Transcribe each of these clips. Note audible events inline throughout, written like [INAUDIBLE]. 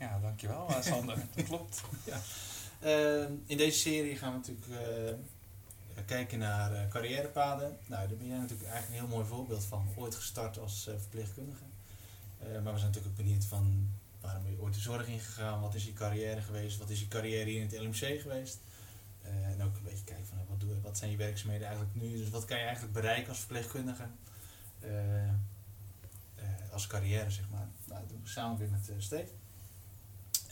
Ja, dankjewel eh, Sander. [LAUGHS] dat klopt. Ja. Uh, in deze serie gaan we natuurlijk uh, kijken naar uh, carrièrepaden. Nou, daar ben jij natuurlijk eigenlijk een heel mooi voorbeeld van. Ooit gestart als verpleegkundige. maar we zijn natuurlijk ook benieuwd van waarom ben je ooit de zorg ingegaan? Wat is je carrière geweest? Wat is je carrière hier in het LMC geweest? en ook een beetje kijken van wat, doe, wat zijn je werkzaamheden eigenlijk nu? Dus wat kan je eigenlijk bereiken als verpleegkundige? als carrière, zeg maar. Nou, dat doen we samen weer met Steve.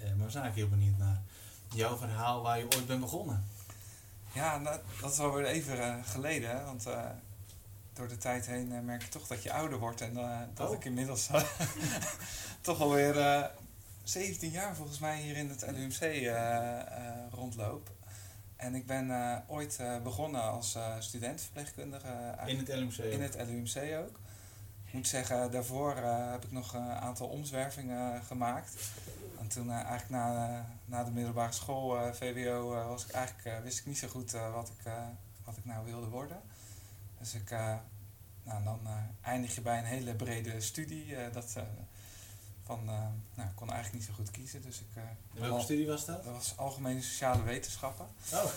Uh, maar we zijn eigenlijk heel benieuwd naar jouw verhaal waar je ooit bent begonnen. Ja, nou, dat is alweer even uh, geleden. Want uh, door de tijd heen merk je toch dat je ouder wordt. En dat Oh. ik inmiddels [LAUGHS] toch alweer 17 jaar volgens mij hier in het LUMC rondloop. En ik ben ooit begonnen als studentverpleegkundige. in het LUMC? In het LUMC ook. Ik moet zeggen, daarvoor heb ik nog een aantal omzwervingen gemaakt. En toen uh, eigenlijk na, na de middelbare school, uh, VWO, was ik eigenlijk, wist ik niet zo goed wat, ik, wat ik nou wilde worden. Dus ik, nou, dan eindig je bij een hele brede studie. dat, van, nou, ik kon eigenlijk niet zo goed kiezen. Dus ik, welke al, studie was dat? Dat was Algemene Sociale Wetenschappen. Oh.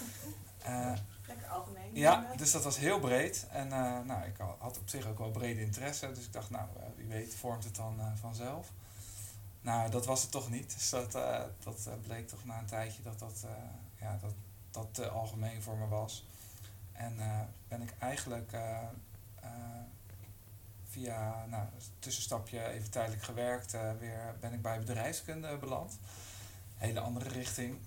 Lekker algemeen. Ja, dus dat was heel breed. En uh, nou, ik had op zich ook wel brede interesse. Dus ik dacht, nou, uh, wie weet vormt het dan uh, vanzelf. Nou, dat was het toch niet. Dus dat, dat bleek toch na een tijdje dat dat, ja, dat, dat te algemeen voor me was. En ben ik eigenlijk via nou, tussenstapje even tijdelijk gewerkt, weer ben ik bij bedrijfskunde beland. Hele andere richting.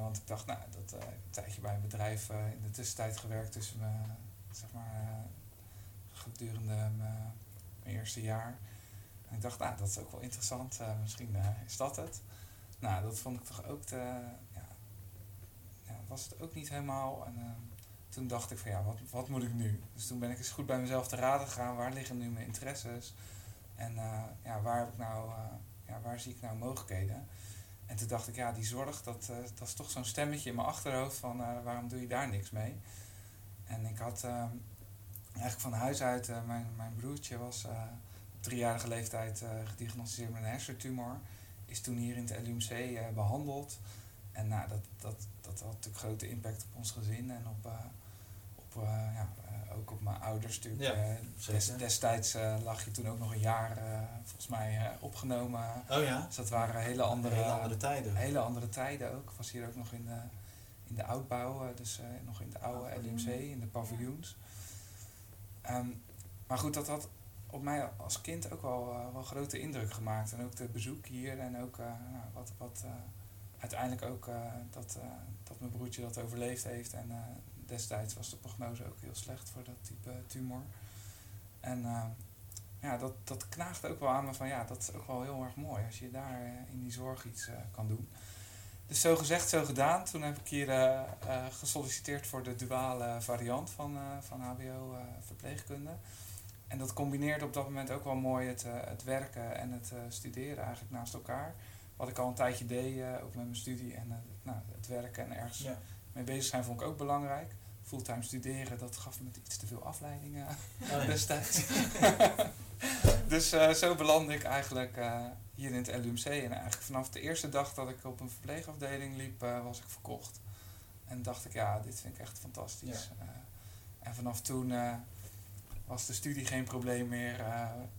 Want ik dacht, nou, dat een tijdje bij een bedrijf in de tussentijd gewerkt tussen me, zeg maar, gedurende mijn eerste jaar. En ik dacht, nou, dat is ook wel interessant, misschien is dat het. Nou, dat vond ik toch ook te, ja, ja was het ook niet helemaal. En toen dacht ik van, ja, wat, wat moet ik nu? Dus toen ben ik eens goed bij mezelf te raden gegaan, waar liggen nu mijn interesses? En ja, waar heb ik nou, ja, waar zie ik nou mogelijkheden? En toen dacht ik, ja, die zorg, dat, dat is toch zo'n stemmetje in mijn achterhoofd van waarom doe je daar niks mee? En ik had eigenlijk van huis uit, mijn, mijn broertje was driejarige leeftijd gediagnosticeerd met een hersentumor. Is toen hier in het LUMC behandeld. En nou, dat, dat, dat had natuurlijk grote impact op ons gezin en op, op, ja, ook op mijn ouders natuurlijk. Ja, Des, destijds uh, lag je toen ook nog een jaar uh, volgens mij uh, opgenomen. Oh ja? Dus dat waren hele andere, hele andere tijden. Hele andere tijden ook. Ik was hier ook nog in de, in de oudbouw, dus nog in de oude LUMC, in de paviljoens. Um, maar goed, dat had op mij als kind ook wel, wel grote indruk gemaakt. En ook de bezoek hier en ook nou, wat, wat uiteindelijk ook dat, dat mijn broertje dat overleefd heeft. En destijds was de prognose ook heel slecht voor dat type tumor. En uh, ja, dat, dat knaagt ook wel aan me van ja, dat is ook wel heel erg mooi als je daar uh, in die zorg iets uh, kan doen. Dus zo gezegd, zo gedaan. Toen heb ik hier gesolliciteerd voor de duale variant van, van HBO verpleegkunde. En dat combineerde op dat moment ook wel mooi het, het werken en het studeren eigenlijk naast elkaar. Wat ik al een tijdje deed, ook met mijn studie en nou, het werken en ergens Ja. mee bezig zijn vond ik ook belangrijk. Fulltime studeren, dat gaf me iets te veel afleidingen ja. destijds. [LAUGHS] dus uh, zo belandde ik eigenlijk uh, hier in het LUMC. En eigenlijk vanaf de eerste dag dat ik op een verpleegafdeling liep, uh, was ik verkocht. En dacht ik, ja, dit vind ik echt fantastisch. Ja. en vanaf toen was de studie geen probleem meer.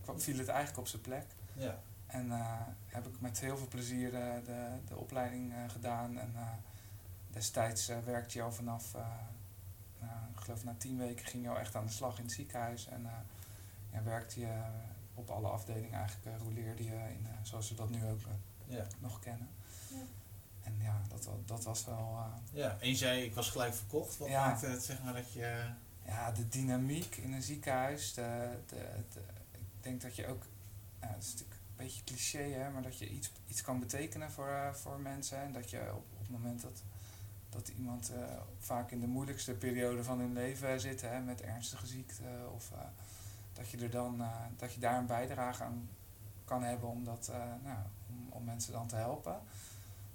kwam, viel het eigenlijk op zijn plek. Ja. En heb ik met heel veel plezier de, de opleiding gedaan. En destijds werkte je al vanaf nou, ik geloof na tien weken ging je al echt aan de slag in het ziekenhuis. En uh, ja, werkte je op alle afdelingen eigenlijk, uh, roleerde je in, uh, zoals we dat nu ook ja. nog kennen. Ja. En ja, dat, dat was wel... ja, en je zei, ik was gelijk verkocht. Wat Ja. maakte het, zeg maar, dat je... ja, de dynamiek in een ziekenhuis. De, ik denk dat je ook... Ja, het is natuurlijk beetje cliché, hè, maar dat je iets, iets kan betekenen voor, eh, voor mensen. En dat je op, op het moment dat, dat iemand eh, vaak in de moeilijkste periode van hun leven zit, hè, met ernstige ziekte, of eh, dat je er dan dat je daar een bijdrage aan kan hebben om, dat, nou, om, om mensen dan te helpen.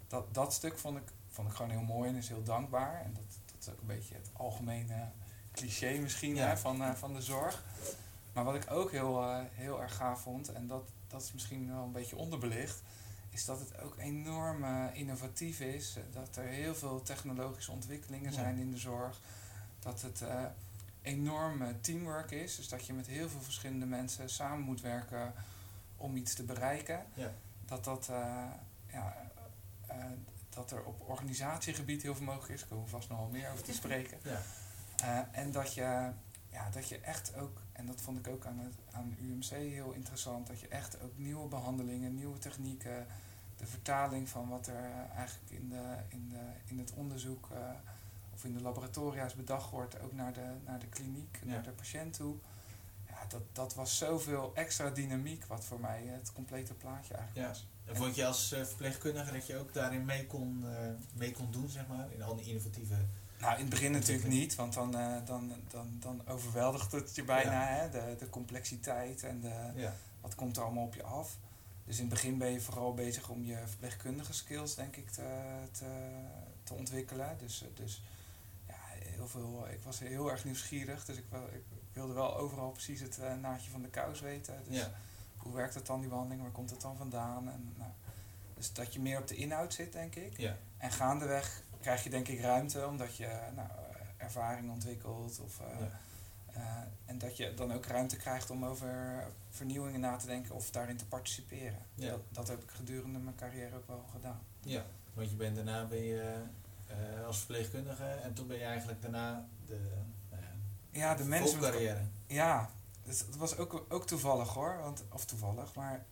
Dat, dat stuk vond ik, vond ik gewoon heel mooi en is heel dankbaar. En dat, dat is ook een beetje het algemene cliché misschien Ja. hè, van, eh, van de zorg. Maar wat ik ook heel, eh, heel erg gaaf vond, en dat, dat is misschien wel een beetje onderbelicht, is dat het ook enorm eh, innovatief is. Dat er heel veel technologische ontwikkelingen Ja. zijn in de zorg. Dat het enorm teamwork is. Dus dat je met heel veel verschillende mensen samen moet werken om iets te bereiken. Ja. Dat, dat, ja, dat er op organisatiegebied heel veel mogelijk is. Daar komen we vast nog wel meer over te [LAUGHS] spreken. Ja. Eh, en dat je, ja, dat je echt ook, en dat vond ik ook aan het aan UMC heel interessant, dat je echt ook nieuwe behandelingen, nieuwe technieken, de vertaling van wat er eh, eigenlijk in, de, in, de, in het onderzoek eh, of in de laboratoria's bedacht wordt, ook naar de, naar de kliniek, Ja. naar de patiënt toe. Ja, dat, dat was zoveel extra dynamiek, wat voor mij het complete plaatje eigenlijk Ja. was. En vond je als verpleegkundige dat je ook daarin mee kon, mee kon doen, zeg maar? In al die innovatieve... Nou, in het begin natuurlijk niet, want dan, eh, dan, dan, dan overweldigt het je bijna, Ja. hè? De, de complexiteit en de, Ja. wat komt er allemaal op je af. Dus in het begin ben je vooral bezig om je verpleegkundige skills, denk ik, te, te, te ontwikkelen. Dus, eh, dus ja, heel veel, ik was heel erg nieuwsgierig, dus ik, ik wilde wel overal precies het eh, naadje van de kous weten. Dus Ja. hoe werkt het dan, die behandeling, waar komt het dan vandaan? En, nou, dus dat je meer op de inhoud zit, denk ik. Ja. En gaandeweg krijg je denk ik ruimte, omdat je nou, eh, ervaring ontwikkelt. Of, eh, Ja. eh, en dat je dan ook ruimte krijgt om over vernieuwingen na te denken of daarin te participeren. Ja. Dat, dat heb ik gedurende mijn carrière ook wel gedaan. Ja, want je bent daarna ben je als verpleegkundige en toen ben je eigenlijk daarna de ja, de management. carrière. Ja, dus het was ook, ook toevallig hoor. Want, of toevallig, maar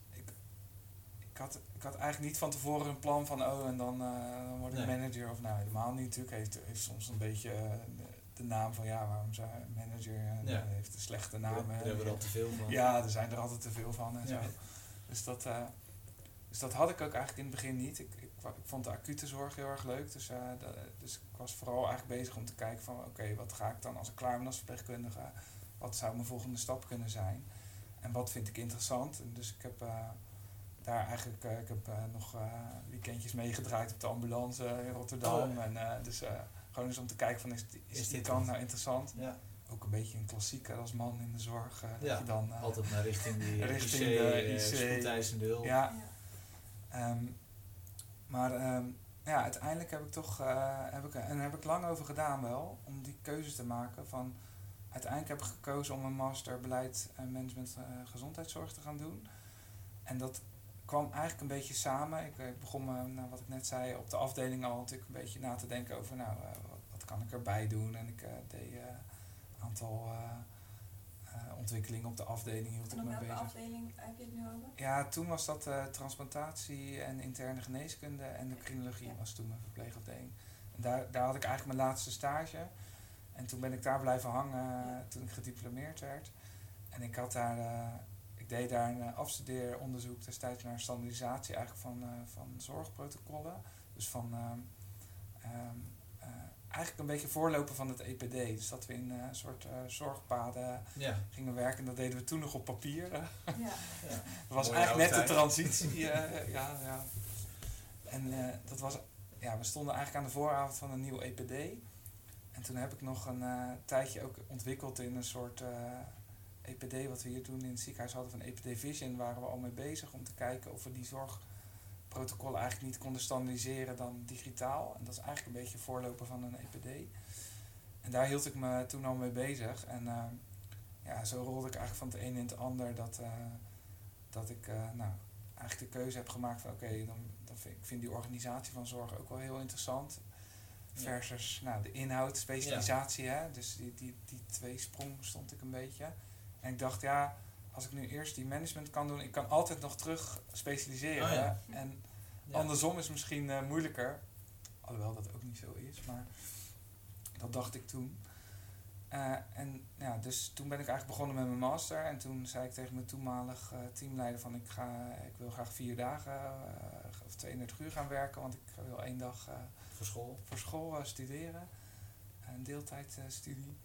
had, ik had eigenlijk niet van tevoren een plan van oh en dan, eh, dan word ik Nee. manager. Of nou, helemaal niet natuurlijk. Heeft, heeft soms een beetje eh, de, de naam van ja, waarom zou manager? eh, Ja. heeft een slechte naam. daar hebben we er al te veel van. Ja, er zijn er altijd te veel van en Ja. zo. Dus dat, dus dat had ik ook eigenlijk in het begin niet. Ik, ik, vond de acute zorg heel erg leuk. Dus, eh, da- dus ik was vooral eigenlijk bezig om te kijken van oké, wat ga ik dan als ik klaar ben als verpleegkundige? Wat zou mijn volgende stap kunnen zijn? En wat vind ik interessant? En dus ik heb daar eigenlijk eh, ik heb, eh, nog eh, weekendjes meegedraaid op de ambulance in Rotterdam. Oh, ja. En dus gewoon eens om te kijken van is, die- is, Is die dit kant wat? nou interessant? Ja, Ook een beetje een klassieker als man in de zorg. dat Ja, je dan, altijd naar richting die [LAUGHS] Richting IC, de IC. spoedeisende hulp. Ja, Ehm, maar ehm, ja, uiteindelijk heb ik toch, heb ik, en daar heb ik lang over gedaan wel, om die keuze te maken van, uiteindelijk heb ik gekozen om een master beleid en management gezondheidszorg te gaan doen. En dat kwam eigenlijk een beetje samen. Ik, ik begon, me, nou, wat ik net zei, op de afdeling al natuurlijk een beetje na te denken over, nou, eh, wat, wat kan ik erbij doen? En ik eh, deed eh, een aantal eh, eh, ontwikkelingen op de afdeling, hield En ik op me welke bezig. afdeling heb je het nu over? Ja, toen was dat eh, transplantatie en interne geneeskunde en de criminologie Ja. was toen mijn verpleegafdeling. En daar, daar had ik eigenlijk mijn laatste stage. En toen ben ik daar blijven hangen Ja. toen ik gediplomeerd werd. En ik had daar, eh, deed daar een eh, afstudeeronderzoek destijds naar standaardisatie eigenlijk van, eh, van zorgprotocollen. Dus van ehm, ehm, eh, eigenlijk een beetje voorlopen van het EPD. Dus dat we in eh, een soort eh, zorgpaden Ja, gingen werken. En dat deden we toen nog op papier. Ja. [LAUGHS] ja. Dat was Mooie eigenlijk net de transitie. [LAUGHS] eh, ja, ja. En eh, dat was, ja, we stonden eigenlijk aan de vooravond van een nieuw EPD. En toen heb ik nog een eh, tijdje ook ontwikkeld in een soort eh, EPD, wat we hier toen in het ziekenhuis hadden van EPD Vision, waren we al mee bezig om te kijken of we die zorgprotocollen eigenlijk niet konden standaardiseren dan digitaal. En dat is eigenlijk een beetje voorloper van een EPD. En daar hield ik me toen al mee bezig. En eh, ja, zo rolde ik eigenlijk van het een in het ander dat, eh, dat ik eh, nou, eigenlijk de keuze heb gemaakt van oké, dan, dan vind ik vind die organisatie van zorg ook wel heel interessant. Ja. Versus nou, de inhoud, specialisatie. Hè? Dus die, die, die twee sprong stond ik een beetje. En ik dacht, ja, als ik nu eerst die management kan doen, ik kan altijd nog terug specialiseren. Oh ja. En Ja. andersom is misschien eh, moeilijker. Alhoewel dat ook niet zo is, maar dat dacht ik toen. Eh, en ja, dus toen ben ik eigenlijk begonnen met mijn master. En toen zei ik tegen mijn toenmalig eh, teamleider van ik, ga, ik wil graag vier dagen of 32 uur gaan werken. Want ik wil één dag Voor school. voor school studeren. Een deeltijdstudie.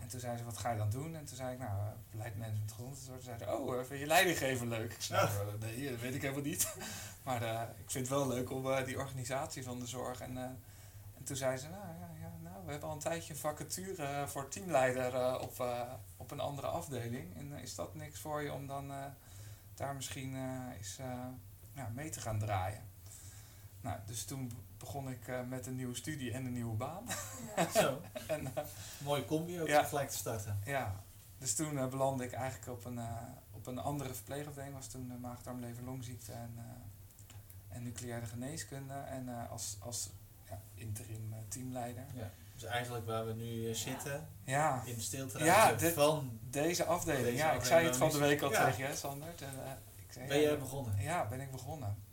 En toen zei ze, wat ga je dan doen? En toen zei ik, nou, beleidmanagement grond. En toen zeiden ze, oh, eh, vind je leidinggeven leuk? Ik zei, nou, eh, nee, dat weet ik helemaal niet. [LAUGHS] maar eh, ik vind het wel leuk om eh, die organisatie van de zorg. En, eh, en toen zei ze, nou, ja, ja, nou, we hebben al een tijdje een vacature eh, voor teamleider eh, op, eh, op een andere afdeling. En eh, is dat niks voor je om dan eh, daar misschien eh, eens eh, ja, mee te gaan draaien? Nou, dus toen begon ik eh, met een nieuwe studie en een nieuwe baan. [LAUGHS] Zo, en, eh, mooie combi ook Ja. gelijk te starten. ja, dus toen eh, belandde ik eigenlijk op een, op een andere verpleegafdeling. was toen uh, maag-darm lever longziekte en, en nucleaire geneeskunde. En als, als ja, interim teamleider. Ja. Dus eigenlijk waar we nu zitten, Ja, in de stilte Ja, van... deze afdeling. Deze ja, ik zei het van de week al tegen je, Sander. Ben jij begonnen? Ja, ben ik begonnen.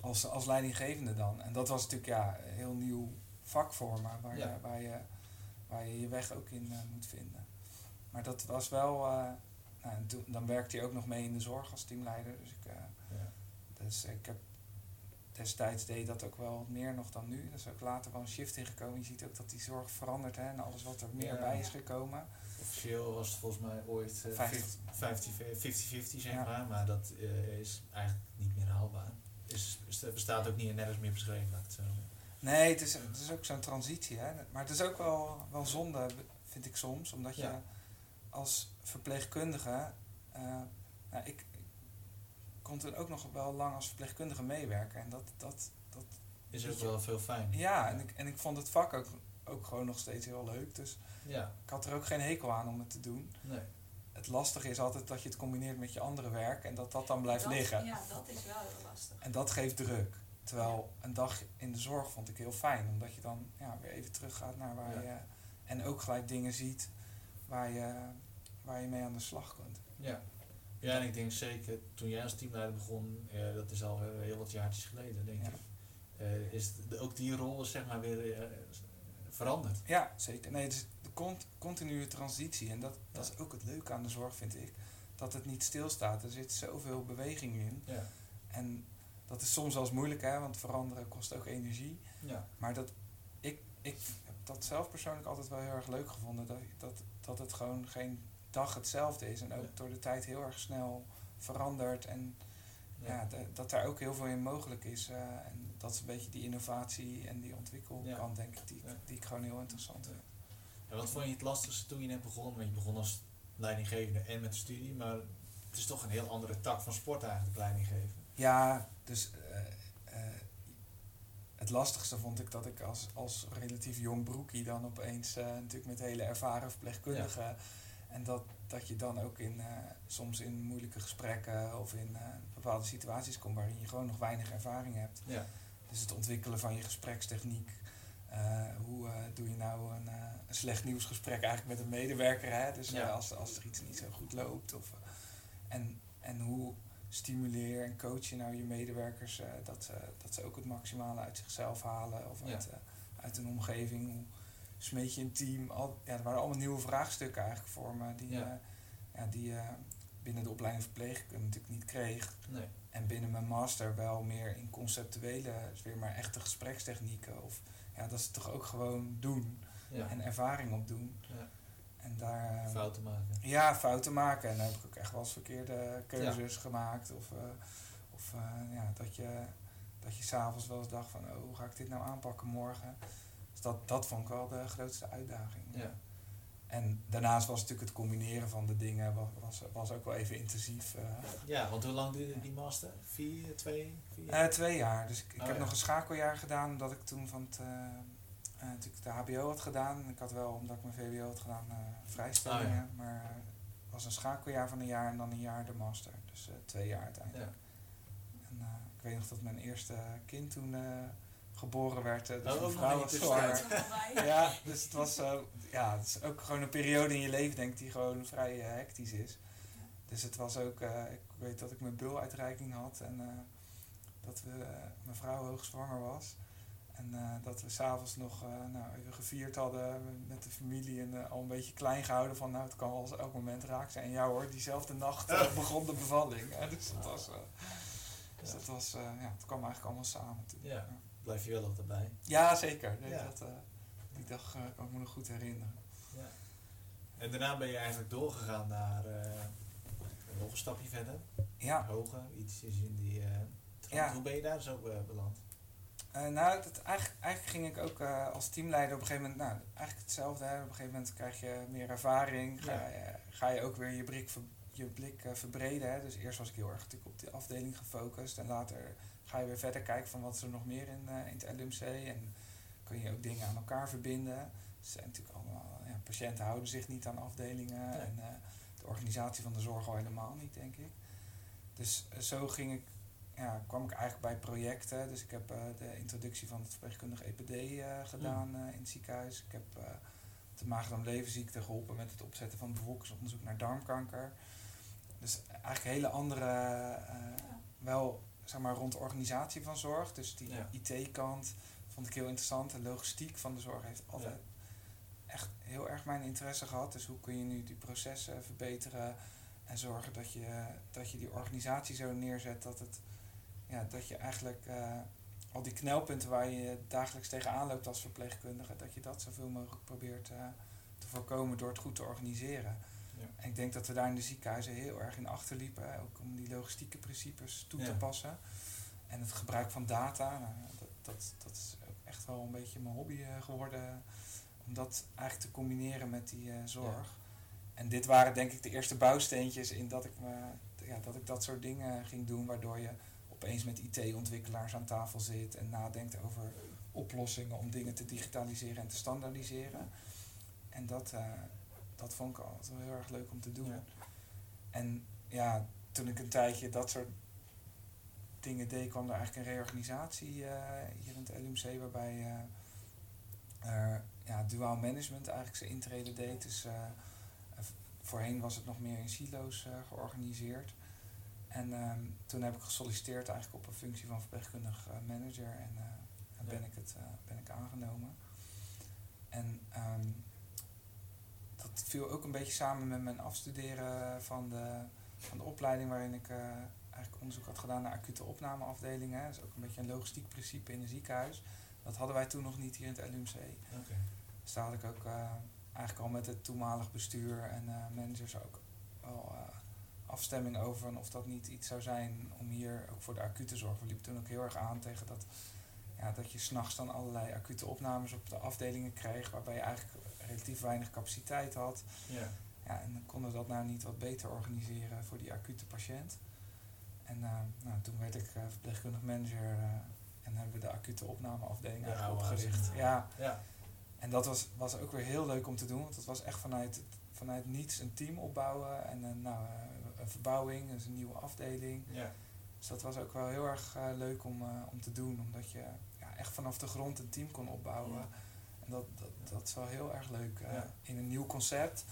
Als, als leidinggevende dan. En dat was natuurlijk ja, een heel nieuw vak voor me, waar, Ja. je, waar, je, waar je je weg ook in eh, moet vinden. Maar dat was wel. eh, nou, en toen, dan werkte je ook nog mee in de zorg als teamleider. Dus ik, eh, Ja. dus ik heb destijds deed dat ook wel wat meer nog dan nu. Er is ook later wel een shift ingekomen. Je ziet ook dat die zorg verandert hè, en alles wat er meer Ja. bij is gekomen. Officieel was het volgens mij ooit eh, 50. 50-50 zeg maar, maar dat is eigenlijk niet meer haalbaar. Is, bestaat ook niet nergens meer beschreven, laat zo. Nee, het is, het is ook zo'n transitie. Hè? Maar het is ook wel, wel zonde, vind ik soms. Omdat je Ja. als verpleegkundige... eh, nou, ik, ik kon toen ook nog wel lang als verpleegkundige meewerken. En dat, dat, dat, Is ook wel veel fijn. ja, en ik, en ik vond het vak ook, ook gewoon nog steeds heel leuk. Dus Ja, ik had er ook geen hekel aan om het te doen. nee. Het lastige is altijd dat je het combineert met je andere werk. En dat dat dan blijft Dat- liggen. Ja, dat is wel heel lastig. En dat geeft druk. Terwijl een dag in de zorg vond ik heel fijn. Omdat je dan ja, weer even teruggaat naar waar Ja. je... En ook gelijk dingen ziet waar je, waar je mee aan de slag kunt. Ja. ja, en ik denk zeker toen jij als teamleider begon, eh, dat is al eh, heel wat jaartjes geleden, denk Ja. ik. eh, is de- ook die rol zeg maar weer eh, veranderd. Ja, zeker. Nee, het is de cont- continue transitie. En dat, dat is ook het leuke aan de zorg, vind ik. Dat het niet stilstaat. Er zit zoveel beweging in. Ja. En dat is soms wel eens moeilijk, hè, want veranderen kost ook energie. Ja. Maar dat, ik, ik heb dat zelf persoonlijk altijd wel heel erg leuk gevonden. Dat, dat, dat het gewoon geen dag hetzelfde is. En ook Ja. door de tijd heel erg snel verandert. En ja. Ja. dat daar ook heel veel in mogelijk is. eh, en dat is een beetje die innovatie en die ontwikkelkant, denk ik, die, Ja. die ik gewoon heel interessant vind. En wat vond je het lastigste toen je net begon? Want je begon als leidinggevende en met de studie, maar het is toch een heel andere tak van sport eigenlijk, leidinggeven. Ja, dus eh, eh, het lastigste vond ik dat ik als, als relatief jong broekie dan opeens eh, natuurlijk met hele ervaren verpleegkundigen en dat, dat je dan ook in, soms in moeilijke gesprekken of in bepaalde situaties komt waarin je gewoon nog weinig ervaring hebt. Ja. Dus het ontwikkelen van je gesprekstechniek. Eh, hoe eh, doe je nou een, eh, een slecht nieuwsgesprek eigenlijk met een medewerker? Hè? Dus Ja. als, als er iets niet zo goed loopt. Of, en, en hoe stimuleer en coach je nou je medewerkers dat, ze, dat ze ook het maximale uit zichzelf halen of uit, uit een omgeving. Hoe smeet je een team? Al, ja, er waren allemaal nieuwe vraagstukken eigenlijk voor me die, Ja. ja, die binnen de opleiding verpleegkunde natuurlijk niet kreeg. Nee. En binnen mijn master wel meer in conceptuele, dus weer maar echte gesprekstechnieken. Of ja, dat is toch ook gewoon doen Ja. en ervaring opdoen. Ja. En daar. eh, Fouten maken. ja, fouten maken. En dan heb ik ook echt wel eens verkeerde keuzes gemaakt. Of, eh, of eh, ja, dat je, dat je s'avonds wel eens dacht van, oh, hoe ga ik dit nou aanpakken morgen? Dus dat, dat vond ik wel de grootste uitdaging. Ja. En daarnaast was natuurlijk het combineren van de dingen was, was, was ook wel even intensief. eh. ja, want hoe lang duurde die master? Vier, twee, vier? Eh, twee jaar. Dus ik, ik Oh, heb ja. nog een schakeljaar gedaan, omdat ik toen van het, eh, natuurlijk de HBO had gedaan. Ik had wel, omdat ik mijn VWO had gedaan, vrijstellingen. Oh, ja. Maar het was een schakeljaar van een jaar en dan een jaar de master. Dus twee jaar uiteindelijk. ja. En ik weet nog dat mijn eerste kind toen geboren werd. eh, dus Oh, mijn ook vrouw was tussentijd. Ja, dus het was eh, ja, het is ook gewoon een periode in je leven, denk ik, die gewoon vrij eh, hectisch is. Dus het was ook, eh, ik weet dat ik mijn buluitreiking had en eh, dat we, mijn vrouw hoogzwanger was. En eh, dat we s'avonds nog uh, nou, even gevierd hadden met de familie en uh, al een beetje klein gehouden van nou het kan wel eens elk moment raak zijn. En ja hoor, diezelfde nacht uh, [LAUGHS] begon de bevalling. dus dat was, dus dat was ja, het kwam eigenlijk allemaal samen. Toen. Ja, blijf je wel nog erbij. Ja, zeker. Ja. Dat, die dag kan ik me nog goed herinneren. Ja. En daarna ben je eigenlijk doorgegaan naar nog een stapje verder. Ja. Hoger, iets is in die... ja. Hoe ben je daar zo beland? Uh, nou, dat, eigenlijk, eigenlijk ging ik ook uh, als teamleider op een gegeven moment, nou, eigenlijk hetzelfde. Hè. Op een gegeven moment krijg je meer ervaring, ga, ja. je, ga je ook weer je blik, ver, je blik uh, verbreden. Hè. Dus eerst was ik heel erg natuurlijk op de afdeling gefocust en later ga je weer verder kijken van wat is er nog meer in, in het LMC en kun je ook dingen aan elkaar verbinden. Zijn natuurlijk allemaal, ja, patiënten houden zich niet aan afdelingen en de organisatie van de zorg al helemaal niet, denk ik. Dus zo ging ik ja, kwam ik eigenlijk bij projecten. Dus ik heb de introductie van het verpleegkundig EPD gedaan uh, in het ziekenhuis. Ik heb de maagdarm levenziekte geholpen met het opzetten van bevolkingsonderzoek naar darmkanker. Dus eigenlijk hele andere, wel zeg maar rond de organisatie van zorg. Dus die ja. IT-kant vond ik heel interessant. De logistiek van de zorg heeft altijd ja. echt heel erg mijn interesse gehad. Dus hoe kun je nu die processen verbeteren en zorgen dat je, dat je die organisatie zo neerzet dat het ja, dat je eigenlijk uh, al die knelpunten waar je dagelijks tegenaan loopt als verpleegkundige, dat je dat zoveel mogelijk probeert uh, te voorkomen door het goed te organiseren. Ja. En ik denk dat we daar in de ziekenhuizen heel erg in achterliepen, ook om die logistieke principes toe ja. te passen. En het gebruik van data, nou, dat, dat, dat is echt wel een beetje mijn hobby uh, geworden, om dat eigenlijk te combineren met die zorg. Ja. En dit waren denk ik de eerste bouwsteentjes in dat ik, me, ja, dat ik dat soort dingen ging doen, waardoor je opeens met IT-ontwikkelaars aan tafel zit en nadenkt over oplossingen om dingen te digitaliseren en te standaardiseren. En dat, uh, dat vond ik altijd wel heel erg leuk om te doen. Ja. En ja, toen ik een tijdje dat soort dingen deed, kwam er eigenlijk een reorganisatie uh, hier in het LUMC, waarbij uh, er ja, duaal management eigenlijk zijn intrede deed. Dus voorheen was het nog meer in silo's georganiseerd. En um, toen heb ik gesolliciteerd eigenlijk op een functie van verpleegkundig manager en ja. ben, ik het, ben ik aangenomen. En um, dat viel ook een beetje samen met mijn afstuderen van de, van de opleiding waarin ik eigenlijk onderzoek had gedaan naar acute opnameafdelingen. Dat is ook een beetje een logistiek principe in een ziekenhuis. Dat hadden wij toen nog niet hier in het LUMC. Okay. Dus daar had ik ook eigenlijk al met het toenmalig bestuur en managers ook wel afstemming over of dat niet iets zou zijn om hier ook voor de acute zorg. We liepen toen ook heel erg aan tegen dat, ja, dat je s'nachts dan allerlei acute opnames op de afdelingen kreeg, waarbij je eigenlijk relatief weinig capaciteit had. Ja. Ja, en konden we dat nou niet wat beter organiseren voor die acute patiënt. En uh, nou, toen werd ik uh, verpleegkundig manager uh, en hebben we de acute opnameafdeling ja, opgericht. Ja. ja. En dat was, was ook weer heel leuk om te doen, want het was echt vanuit, vanuit niets een team opbouwen en nou, een verbouwing, dus een nieuwe afdeling. Ja. Dus dat was ook wel heel erg uh, leuk om, uh, om te doen, omdat je ja, echt vanaf de grond een team kon opbouwen. Ja. Dat, dat, dat is wel heel erg leuk uh, ja. in een nieuw concept.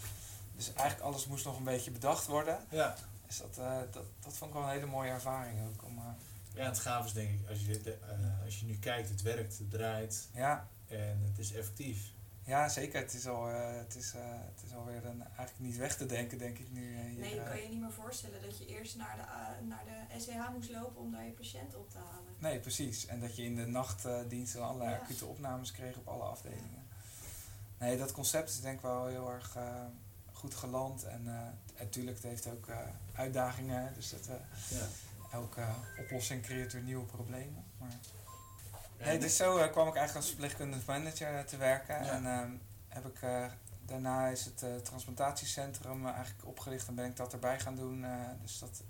Dus eigenlijk alles moest nog een beetje bedacht worden. Ja. Dus dat, dat, dat vond ik wel een hele mooie ervaring ook. Om, ja, het gaaf is denk ik, als je, dit, als je nu kijkt, het werkt, het draait ja. en het is effectief. Ja, zeker. Het is, al, uh, het is, uh, het is alweer een, eigenlijk niet weg te denken, denk ik nu. Uh, hier, nee, je kan je niet meer voorstellen dat je eerst naar de, naar de SEH moest lopen om daar je patiënt op te halen. Nee, precies. En dat je in de nachtdiensten allerlei ja. acute opnames kreeg op alle afdelingen. Nee, dat concept is denk ik wel heel erg goed geland. En natuurlijk, het heeft ook uitdagingen. Dus dat, ja. elke oplossing creëert weer nieuwe problemen. Maar Nee, dus zo uh, kwam ik eigenlijk als verpleegkundig manager te werken. Ja. En uh, heb ik, uh, daarna is het transplantatiecentrum eigenlijk opgericht en ben ik dat erbij gaan doen. dus dat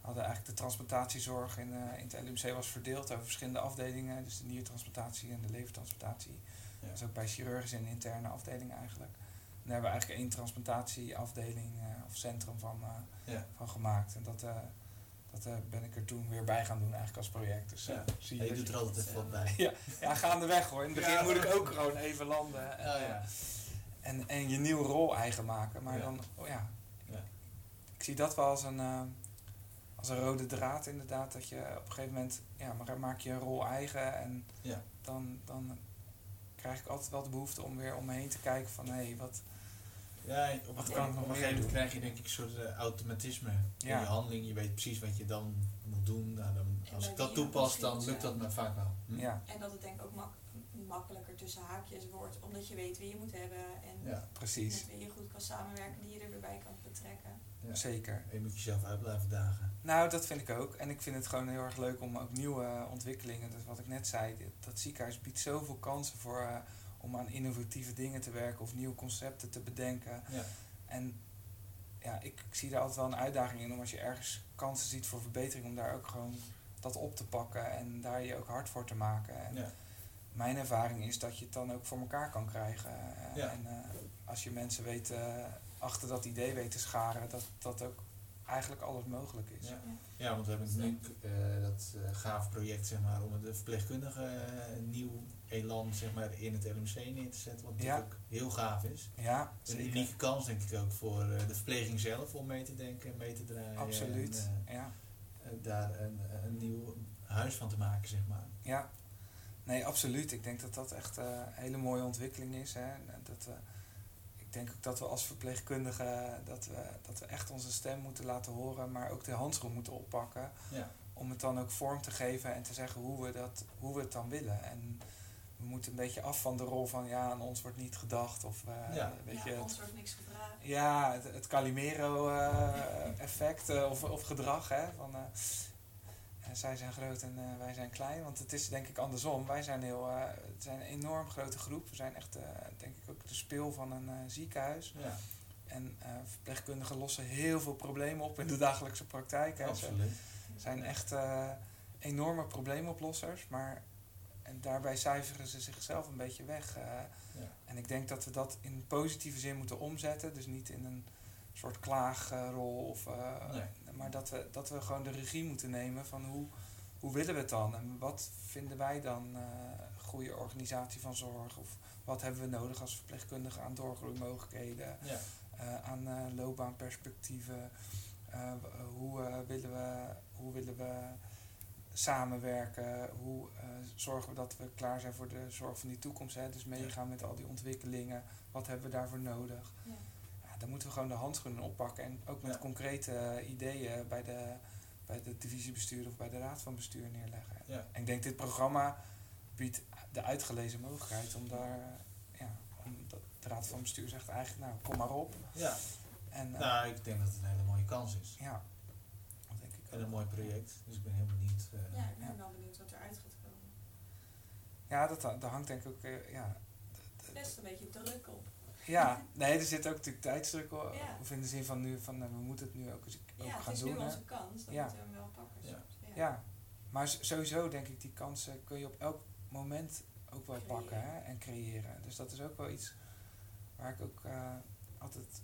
hadden eigenlijk de transplantatiezorg in, in het LUMC was verdeeld over verschillende afdelingen. Dus de niertransplantatie en de levertransplantatie. Ja. Dus ook bij chirurgische en interne afdelingen eigenlijk. En daar hebben we eigenlijk één transplantatieafdeling of centrum van, ja. van gemaakt. En dat dat uh, ben ik er toen weer bij gaan doen eigenlijk als project. Dus, ja. uh, zie je, je doet er altijd even wat bij. [LAUGHS] ja, ja, gaandeweg hoor. In het begin ja, moet ik ook gewoon even landen. En, ja, ja. en, en je nieuwe rol eigen maken. Maar dan, oh ja, ik zie dat wel als een, uh, als een rode draad inderdaad. Dat je op een gegeven moment, ja, maar maak je een rol eigen. En Ja. dan, dan krijg ik altijd wel de behoefte om weer om me heen te kijken van hé, hey, wat. Ja, op, een- kan op gegeven moment krijg je denk ik een soort eh, automatisme in je handeling. Je weet precies wat je dan moet doen. Nou, dan, als ik dat toepas, dan lukt dat me vaak wel. Hm? Ja, En dat het denk ik ook mak- makkelijker tussen haakjes wordt, omdat je weet wie je moet hebben en Ja, precies. met wie je goed kan samenwerken, die je er weer bij kan betrekken. ja. Zeker. En je moet jezelf uit blijven dagen. Nou, dat vind ik ook. En ik vind het gewoon heel erg leuk om ook nieuwe eh, ontwikkelingen, dus wat ik net zei, dit- dat ziekenhuis biedt zoveel kansen voor, eh, om aan innovatieve dingen te werken of nieuwe concepten te bedenken. Ja. En ja, ik, ik zie daar altijd wel een uitdaging in om als je ergens kansen ziet voor verbetering, om daar ook gewoon dat op te pakken en daar je ook hard voor te maken. En Ja. mijn ervaring is dat je het dan ook voor elkaar kan krijgen. Eh, Ja. En eh, als je mensen weet, eh, achter dat idee weet te scharen, dat dat ook eigenlijk alles mogelijk is. Ja. Ja, want we hebben nu eh, dat eh gaaf project zeg maar, om de verpleegkundige een nieuw elan zeg maar, in het LMC neer te zetten. Wat natuurlijk heel gaaf is. Ja, Een zeker. unieke kans denk ik ook voor eh, de verpleging zelf om mee te denken, mee te draaien. Absoluut. En, ja. eh, eh, daar een, een nieuw huis van te maken, zeg maar. ja, nee, absoluut. Ik denk dat dat echt eh, een hele mooie ontwikkeling is. Hè. En Dat we, ik denk ook dat we als verpleegkundigen dat we, dat we echt onze stem moeten laten horen, maar ook de handschoen moeten oppakken. Ja. Om het dan ook vorm te geven en te zeggen hoe we, dat, hoe we het dan willen. En we moeten een beetje af van de rol van ja, aan ons wordt niet gedacht. Of eh, Ja. weet ja, je, het- ons wordt niks gevraagd. Ja, het, het Calimero-effect [LAUGHS] of, of gedrag. Hè, van, eh, eh, zij zijn groot en eh, wij zijn klein. Want het is denk ik andersom. Wij zijn, heel, eh, het zijn een enorm grote groep. We zijn echt, eh, denk ik, ook de speel van een eh, ziekenhuis. Ja, En eh, verpleegkundigen lossen heel veel problemen op in de dagelijkse praktijk. Hè. Ze absoluut. zijn echt eh, enorme probleemoplossers. Maar en daarbij cijferen ze zichzelf een beetje weg. eh. Ja. En ik denk dat we dat in positieve zin moeten omzetten. Dus niet in een soort klaagrol. Of, eh, Nee. Maar dat we, dat we gewoon de regie moeten nemen van hoe, hoe willen we het dan? En wat vinden wij dan eh goede organisatie van zorg? Of wat hebben we nodig als verpleegkundigen aan doorgroeimogelijkheden? Ja. aan loopbaanperspectieven. Hoe, willen we, hoe willen we samenwerken? Hoe eh, zorgen we dat we klaar zijn voor de zorg van die toekomst? Hè? Dus meegaan met al die ontwikkelingen. Wat hebben we daarvoor nodig? Ja. Ja, dan moeten we gewoon de handschoenen oppakken. En ook met Ja. concrete eh, ideeën bij de, bij de divisiebestuur of bij de raad van bestuur neerleggen. Ja. En ik denk dit programma biedt de uitgelezen mogelijkheid om daar... eh, ja, om dat, de raad van bestuur zegt eigenlijk, nou, kom maar op. ja. En, eh, Nou, ik denk dat het een hele mooie kans is. ja, En een mooi project. Dus ik ben heel benieuwd. eh, Ja, ik ben Ja. wel benieuwd wat eruit gaat komen. Ja, dat, dat hangt denk ik ook, eh, ja, Best een beetje druk op. ja, [LAUGHS] nee, er zit ook natuurlijk tijdsdruk op, Ja. of in de zin van nu, van nou, we moeten het nu ook, eens, ook Ja, het gaan is doen. nu onze kans, dan Ja. moeten we hem wel pakken. Ja. maar sowieso denk ik, die kansen kun je op elk moment ook wel Creëren. pakken hè, en creëren. Dus dat is ook wel iets waar ik ook eh, altijd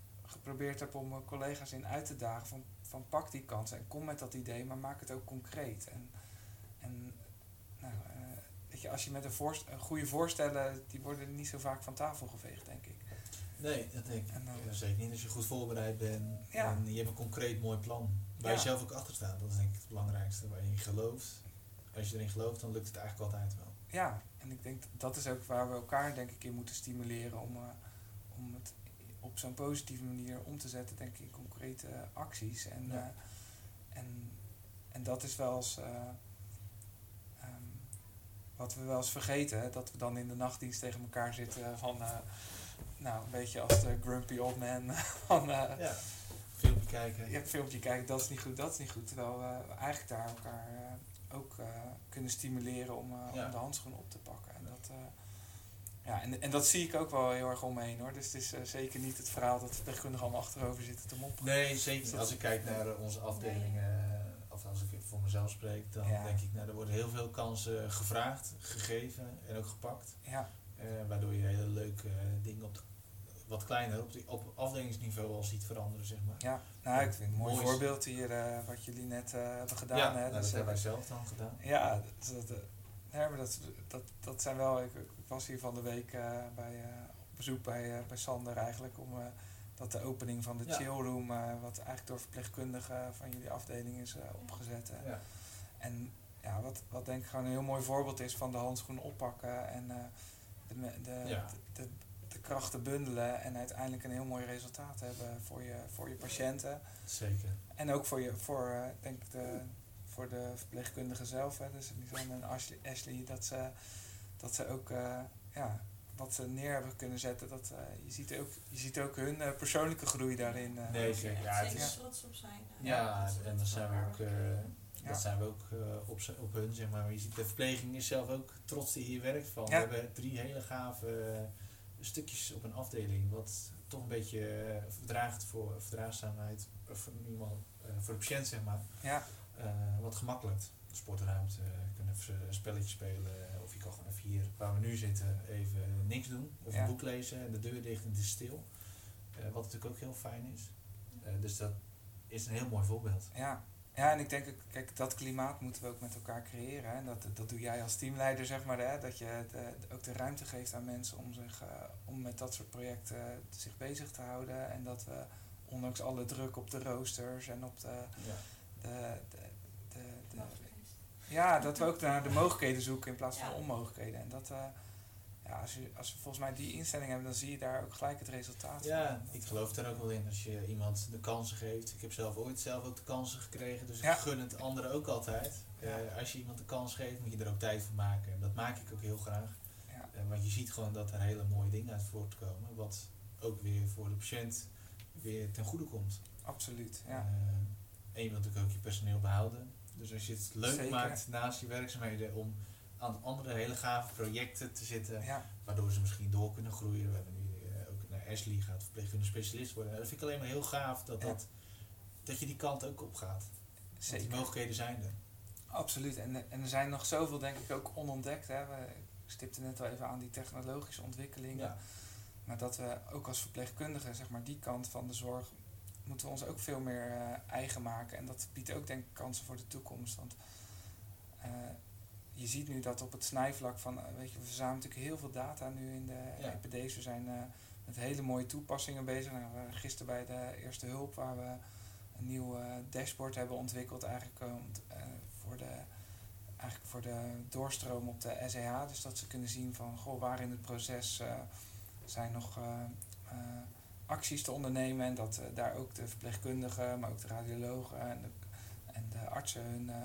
geprobeerd heb om mijn collega's in uit te dagen. Van, van pak die kansen en kom met dat idee, maar maak het ook concreet. En, en nou, eh, weet je, als je met een, voorst een goede voorstellen, die worden niet zo vaak van tafel geveegd, denk ik. Nee, dat denk ik. En dan- zeker niet als je goed voorbereid bent. Ja. En je hebt een concreet mooi plan. Waar Ja. je zelf ook achter staat. Dat is denk ik het belangrijkste. Waar je in gelooft. Als je erin gelooft, dan lukt het eigenlijk altijd wel. Ja, en ik denk dat is ook waar we elkaar denk ik in moeten stimuleren om, eh, om het op zo'n positieve manier om te zetten, denk ik, in concrete acties. En, Ja. eh, en, en dat is wel eens eh, ehm, wat we wel eens vergeten, hè, dat we dan in de nachtdienst tegen elkaar zitten van, eh, nou, een beetje als de grumpy old man [LAUGHS] van, eh, Ja. Filmpje kijken. een filmpje kijken, dat is niet goed, dat is niet goed. Terwijl we eigenlijk daar elkaar eh, ook eh, kunnen stimuleren om, eh, Ja. om de handschoen op te pakken. En dat, eh, ja, en, en dat zie ik ook wel heel erg om me heen hoor. Dus het is eh, zeker niet het verhaal dat verpleegkundigen allemaal achterover zitten te mopperen. Nee, zeker niet. Als ik kijk naar eh, onze afdelingen, eh, of als ik voor mezelf spreek, dan Ja. denk ik, nou, er worden heel veel kansen gevraagd, gegeven en ook gepakt. Ja, waardoor je hele leuke dingen op de, wat kleiner op, op afdelingsniveau al ziet veranderen, zeg maar. ja. nou ik vind het een mooi Mooi. voorbeeld hier wat jullie net hebben gedaan. ja, hè. nou, dat Dus, hebben wij zelf dan gedaan. Ja, dat, dat, nee, maar dat, dat, dat zijn wel. Ik, ik was hier van de week eh, bij, eh, op bezoek bij, eh, bij Sander eigenlijk om dat de opening van de Ja. chillroom, wat eigenlijk door verpleegkundigen van jullie afdeling is opgezet. Ja. En ja, wat, wat denk ik gewoon een heel mooi voorbeeld is van de handschoen oppakken en de, de, Ja. de, de, de krachten bundelen en uiteindelijk een heel mooi resultaat hebben voor je, voor je patiënten. Zeker. En ook voor, je, voor, denk ik de, voor de verpleegkundigen zelf, hè, dus Lisanne en Ashley, Ashley dat, ze, dat ze ook eh, ja, wat ze neer hebben kunnen zetten. Dat, eh, je, ziet ook, je ziet ook hun eh, persoonlijke groei daarin. eh. Nee, zeker. Ja, het is- trots op zijn. Ja, en dat dan zijn we ook, eh. Ja. Dat zijn we ook op, op hun, zeg maar. Je ziet, de verpleging is zelf ook trots die hier werkt van. Ja. We hebben drie hele gave stukjes op een afdeling, wat toch een beetje verdraagt voor verdraagzaamheid, voor, iemand, eh, voor de patiënt, zeg maar. Ja, Eh, wat gemakkelijkt. Sportruimte, je kunt even een spelletje spelen, of je kan gewoon even hier, waar we nu zitten, even niks doen. Of Ja. een boek lezen en de deur dicht en het is stil. Eh, wat natuurlijk ook heel fijn is. Eh, dus dat is een heel mooi voorbeeld. ja. ja, en ik denk, kijk, dat klimaat moeten we ook met elkaar creëren. Hè. Dat, dat doe jij als teamleider, zeg maar. Hè. Dat je de, ook de ruimte geeft aan mensen om, zich, om met dat soort projecten zich bezig te houden. En dat we, ondanks alle druk op de roosters en op de, Ja. de, de, de, de. Ja, dat we ook naar de mogelijkheden zoeken in plaats van Ja. de onmogelijkheden. En dat, eh, ja, als, je, als we volgens mij die instelling hebben, dan zie je daar ook gelijk het resultaat Ja, van. ik geloof er ook wel in als je iemand de kansen geeft. Ik heb zelf ooit zelf ook de kansen gekregen, dus Ja. ik gun het anderen ook altijd. Ja. Eh, als je iemand de kans geeft, moet je er ook tijd voor maken. En dat maak ik ook heel graag. Ja. Eh, want je ziet gewoon dat er hele mooie dingen uit voortkomen, wat ook weer voor de patiënt weer ten goede komt. Absoluut, ja. Eh, en je wilt natuurlijk ook je personeel behouden. Dus als je het leuk Zeker. maakt naast je werkzaamheden om aan andere hele gave projecten te zitten, ja. waardoor ze misschien door kunnen groeien. We hebben nu eh, ook naar Ashley gaat verpleegkundige specialist worden. Nou, dat vind ik alleen maar heel gaaf dat, Ja. dat, dat je die kant ook op gaat. Want die mogelijkheden zijn er. Absoluut. En, en er zijn nog zoveel, denk ik, ook onontdekt. Hè. We ik stipte net al even aan die technologische ontwikkelingen. Ja. Maar dat we ook als verpleegkundigen, zeg maar, die kant van de zorg, moeten we ons ook veel meer eh, eigen maken. En dat biedt ook, denk ik, kansen voor de toekomst. Want eh, je ziet nu dat op het snijvlak van, eh, weet je, we verzamelen natuurlijk heel veel data nu in de Ja. EPD's. We zijn met hele mooie toepassingen bezig. Nou, we gisteren bij de Eerste Hulp, waar we een nieuw dashboard hebben ontwikkeld eigenlijk om t- voor de eigenlijk voor de doorstroom op de SEH. Dus dat ze kunnen zien van goh, waar in het proces zijn nog acties te ondernemen. En dat eh, daar ook de verpleegkundigen, maar ook de radiologen en de, en de artsen hun, eh,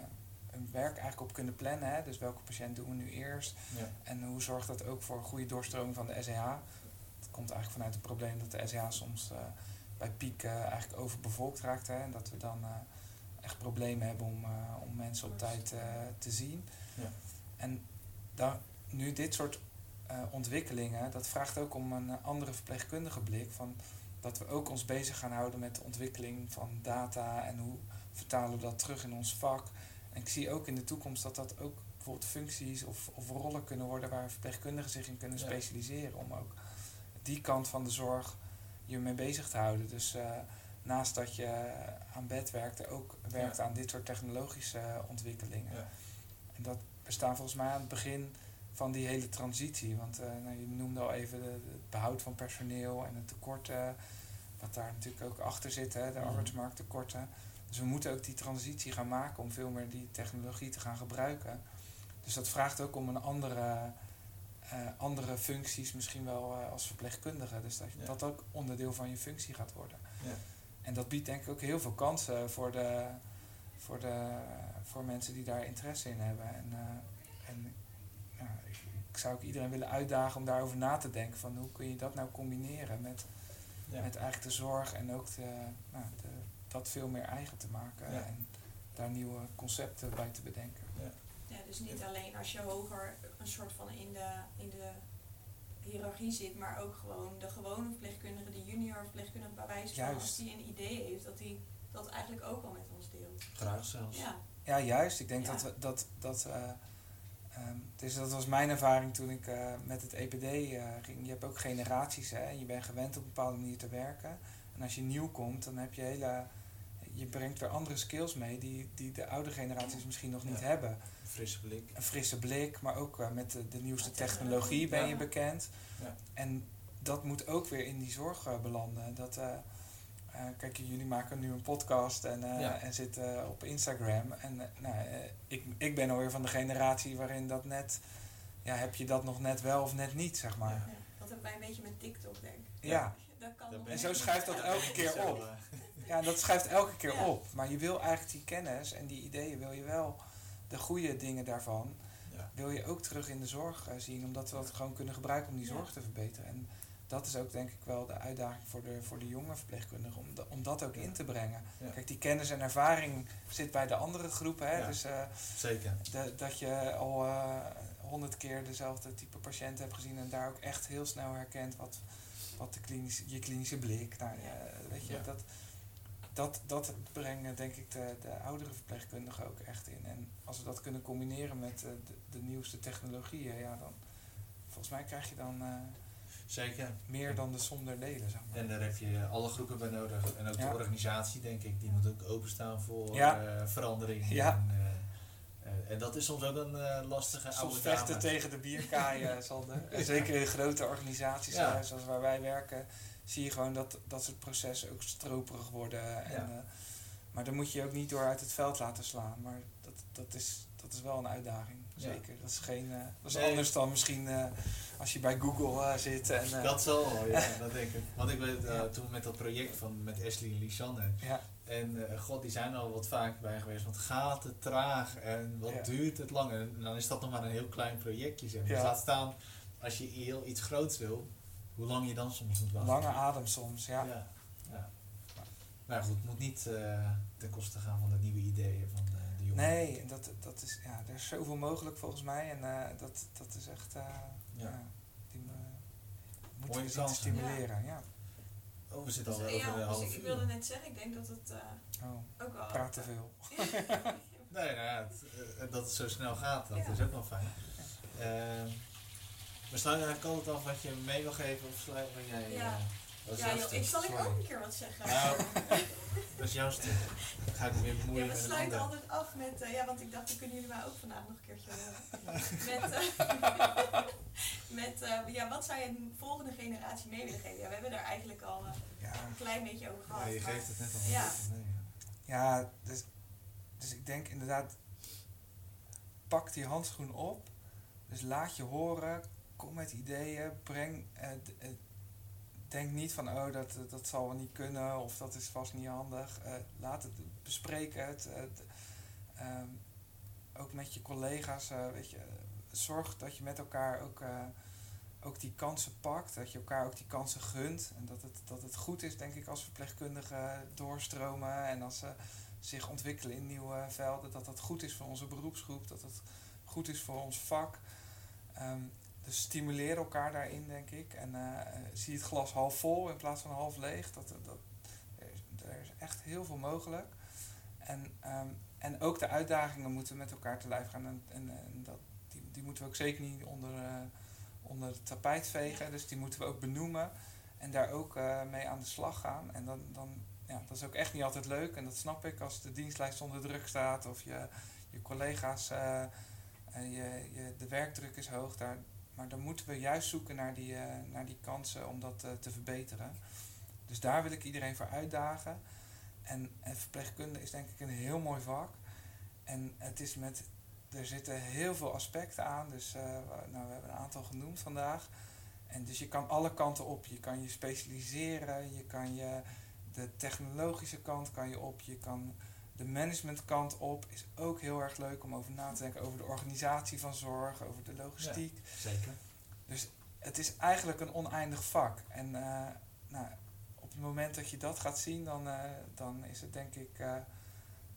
hun werk eigenlijk op kunnen plannen. Hè? Dus welke patiënt doen we nu eerst? Ja. En hoe zorgt dat ook voor een goede doorstroming van de SEH? Dat komt eigenlijk vanuit het probleem dat de SEH soms eh, bij piek eigenlijk overbevolkt raakt. Hè? En dat we dan eh, echt problemen hebben om, eh, om mensen op tijd eh, te zien. Ja. En dan, nu dit soort eh, ontwikkelingen, dat vraagt ook om een eh, andere verpleegkundige blik. Van dat we ook ons bezig gaan houden met de ontwikkeling van data en hoe vertalen we dat terug in ons vak. En ik zie ook in de toekomst dat dat ook bijvoorbeeld functies of, of rollen kunnen worden waar verpleegkundigen zich in kunnen specialiseren. Om ook die kant van de zorg je mee bezig te houden. Dus eh, naast dat je aan bed werkte, ook werkt Ja. aan dit soort technologische ontwikkelingen. Ja. En dat bestaat volgens mij aan het begin van die hele transitie. Want eh, nou, je noemde al even de, het behoud van personeel en het tekort, eh, wat daar natuurlijk ook achter zit, hè, de Mhm. arbeidsmarkttekorten. Dus we moeten ook die transitie gaan maken om veel meer die technologie te gaan gebruiken. Dus dat vraagt ook om een andere, eh, andere functies, misschien wel eh, als verpleegkundige. Dus dat Ja. dat ook onderdeel van je functie gaat worden. Ja. En dat biedt denk ik ook heel veel kansen voor, de, voor, de, voor mensen die daar interesse in hebben. En, en ja, ik, zou ook iedereen willen uitdagen om daarover na te denken. Van hoe kun je dat nou combineren met, Ja. met eigenlijk de zorg en ook de, nou, de, dat veel meer eigen te maken. Ja. En daar nieuwe concepten bij te bedenken. Ja, dus niet alleen als je hoger een soort van in de, in de hiërarchie zit, maar ook gewoon de gewone verpleegkundige, de junior verpleegkundige bij wijze van Juist. als die een idee heeft, dat die dat eigenlijk ook al met ons deelt. Graag zelfs. Ja, Ja, juist. Ik denk Ja. dat we dat. dat eh, ehm, dus dat was mijn ervaring toen ik eh, met het EPD eh, ging. Je hebt ook generaties, hè. Je bent gewend op een bepaalde manier te werken. En als je nieuw komt, dan heb je hele. Je brengt weer andere skills mee die, die de oude generaties misschien nog niet Ja. hebben. Een frisse blik. Een frisse blik, maar ook eh, met de, de nieuwste Ja, technologie ben je bekend. Ja. En dat moet ook weer in die zorg belanden. Dat, kijk, jullie maken nu een podcast en, eh, Ja. en zitten op Instagram. En eh, nou, eh, ik, ik ben alweer van de generatie waarin dat net, ja, heb je dat nog net wel of net niet, zeg maar. Ja. Dat hebben wij een beetje met TikTok, denk ik. Ja, Dat kan En zo schuift dat elke keer op. eh, [LAUGHS] ja dat schuift elke keer Ja. op. Maar je wil eigenlijk die kennis en die ideeën wil je wel, de goede dingen daarvan, ja. wil je ook terug in de zorg eh, zien. Omdat we dat gewoon kunnen gebruiken om die zorg te verbeteren. En dat is ook denk ik wel de uitdaging voor de, voor de jonge verpleegkundigen. Om, om dat ook in te brengen. Ja. Kijk, die kennis en ervaring zit bij de andere groepen. Hè? Ja. Dus eh, Zeker. de- dat je al honderd keer dezelfde type patiënt hebt gezien. En daar ook echt heel snel herkent wat, wat de klinische, je klinische blik. Nou, eh, weet je, Ja. dat, dat, dat brengen denk ik de, de oudere verpleegkundigen ook echt in. En als we dat kunnen combineren met eh, de, de nieuwste technologieën, ja, dan volgens mij krijg je dan eh, Zeker. meer dan de som der delen. Zeg maar. En daar heb je alle groepen bij nodig. En ook Ja. de organisatie, denk ik, die moet ook openstaan voor Ja. eh, verandering. Ja. En, eh, eh, en dat is soms ook een eh, lastige Soms oude vechten dame. tegen de bierkaai, eh, [LAUGHS] Sander. En zeker in grote organisaties zoals waar wij werken, zie je gewoon dat dat soort processen ook stroperig worden. En, maar dan moet je je ook niet door uit het veld laten slaan. Maar dat, dat, is, dat is wel een uitdaging, Ja. zeker. Dat is, geen, eh, dat is Nee. anders dan misschien eh, als je bij Google eh, zit. En, Dat zal wel, ja, [LAUGHS] dat denk ik. Want ik weet Ja. toen met dat project van met Ashley en Lisanne. ja, En god, die zijn er al wat vaak bij geweest. Want gaat het traag en wat duurt het lang? En dan is dat nog maar een heel klein projectje. Zeg. Dus laat staan, als je heel iets groots wil, hoe lang je dan soms moet wachten. lange adem soms, ja. Ja. Maar goed, het moet niet ten koste gaan van de nieuwe ideeën van. Nee, dat, dat is, ja, er is zoveel mogelijk volgens mij. En eh, dat, dat is echt, eh, ja. Ja. die eh, moeten Mooie we zien stimuleren. Ja. Oh, we zitten al over ja, een dus half ik, ik wilde net zeggen, ik denk dat het eh, Oh, ook wel... praat te veel. [LAUGHS] Nee, nou ja, het, dat het zo snel gaat, dat Ja. is ook wel fijn. Ehm, we sluiten eigenlijk altijd af wat je mee wil geven of sluit wat jij... Ja. Dat is Ja, jouw joh, stuk, ik zal ik ook een keer wat zeggen. Nou, dat is jouw stuk. Dan ga ik weer Ja, we sluiten altijd af met, eh, ja, want ik dacht, dan kunnen jullie mij ook vandaag nog een keertje horen. [LAUGHS] met, eh, [LAUGHS] met eh, ja, wat zou je de volgende generatie mee willen geven? Ja, we hebben daar eigenlijk al Ja, een klein beetje over gehad. Ja, je maar- geeft het net al. Ja. Ja dus, dus ik denk inderdaad, pak die handschoen op. Dus laat je horen, kom met ideeën, breng, eh, denk niet van oh dat, dat zal wel niet kunnen of dat is vast niet handig. Eh, laat het, bespreek het. eh, ehm, ook met je collega's, eh, weet je, zorg dat je met elkaar ook, eh, ook die kansen pakt, dat je elkaar ook die kansen gunt en dat het, dat het goed is, denk ik, als verpleegkundigen doorstromen en als ze zich ontwikkelen in nieuwe velden, dat dat goed is voor onze beroepsgroep, dat het goed is voor ons vak. Ehm, dus stimuleer elkaar daarin, denk ik. En eh, eh, zie het glas half vol in plaats van half leeg. Dat, dat, er, is, echt heel veel mogelijk. En, ehm, en ook de uitdagingen moeten met elkaar te lijf gaan. En, en, dat, die, die moeten we ook zeker niet onder, eh, onder het tapijt vegen. Dus die moeten we ook benoemen. En daar ook eh, mee aan de slag gaan. En dan, dan, ja, dat is ook echt niet altijd leuk. En dat snap ik als de dienstlijst onder druk staat. Of je, je collega's, eh, eh, je, je, de werkdruk is hoog. Daar, maar dan moeten we juist zoeken naar die, eh, naar die kansen om dat eh, te verbeteren. Dus daar wil ik iedereen voor uitdagen. En, verpleegkunde is denk ik een heel mooi vak. En het is met, er zitten heel veel aspecten aan. Dus eh, nou, we hebben een aantal genoemd vandaag. En dus je kan alle kanten op. Je kan je specialiseren. Je kan je de technologische kant kan je op. Je kan de managementkant op. Is ook heel erg leuk om over na te denken. Over de organisatie van zorg. Over de logistiek. Zeker. Dus het is eigenlijk een oneindig vak. En eh, nou, op het moment dat je dat gaat zien, dan, eh, dan is het denk ik. eh,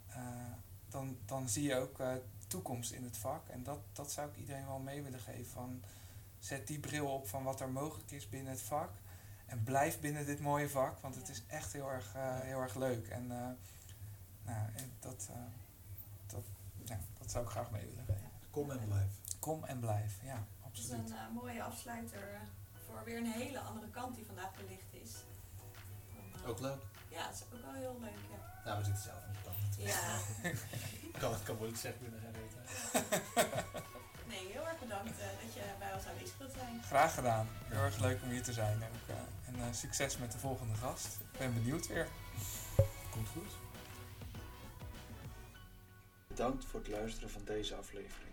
eh, dan, dan zie je ook eh, toekomst in het vak. En dat, dat zou ik iedereen wel mee willen geven. Van, zet die bril op van wat er mogelijk is binnen het vak. En blijf binnen dit mooie vak, want het Ja. is echt heel erg, heel erg leuk. En eh, nou, en dat, eh, dat, ja, dat zou ik graag mee willen geven. Kom en blijf. Kom en blijf, ja, Het is absoluut. een eh, mooie afsluiter eh, voor weer een hele andere kant die vandaag belicht is. Dan, Ook leuk. Ja, het is ook wel heel leuk, ja. Nou, we zitten zelf in de kant natuurlijk. Ja, [LAUGHS] kan, kan moeilijk zeggen binnen weten. [LAUGHS] nee, heel erg bedankt. eh, dat je bij ons aanwezig wilt zijn. Graag gedaan. Heel erg leuk om hier te zijn ook. eh, en succes met de volgende gast. Ik ben benieuwd weer. Komt goed. Bedankt voor het luisteren van deze aflevering.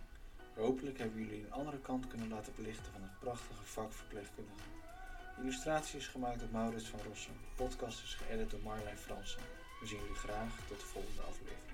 Hopelijk hebben jullie een andere kant kunnen laten belichten van het prachtige vak verpleegkundige. De illustratie is gemaakt door Maurits van Rossum. Podcast is geëdit door Marlijn Fransen. We zien jullie graag tot de volgende aflevering.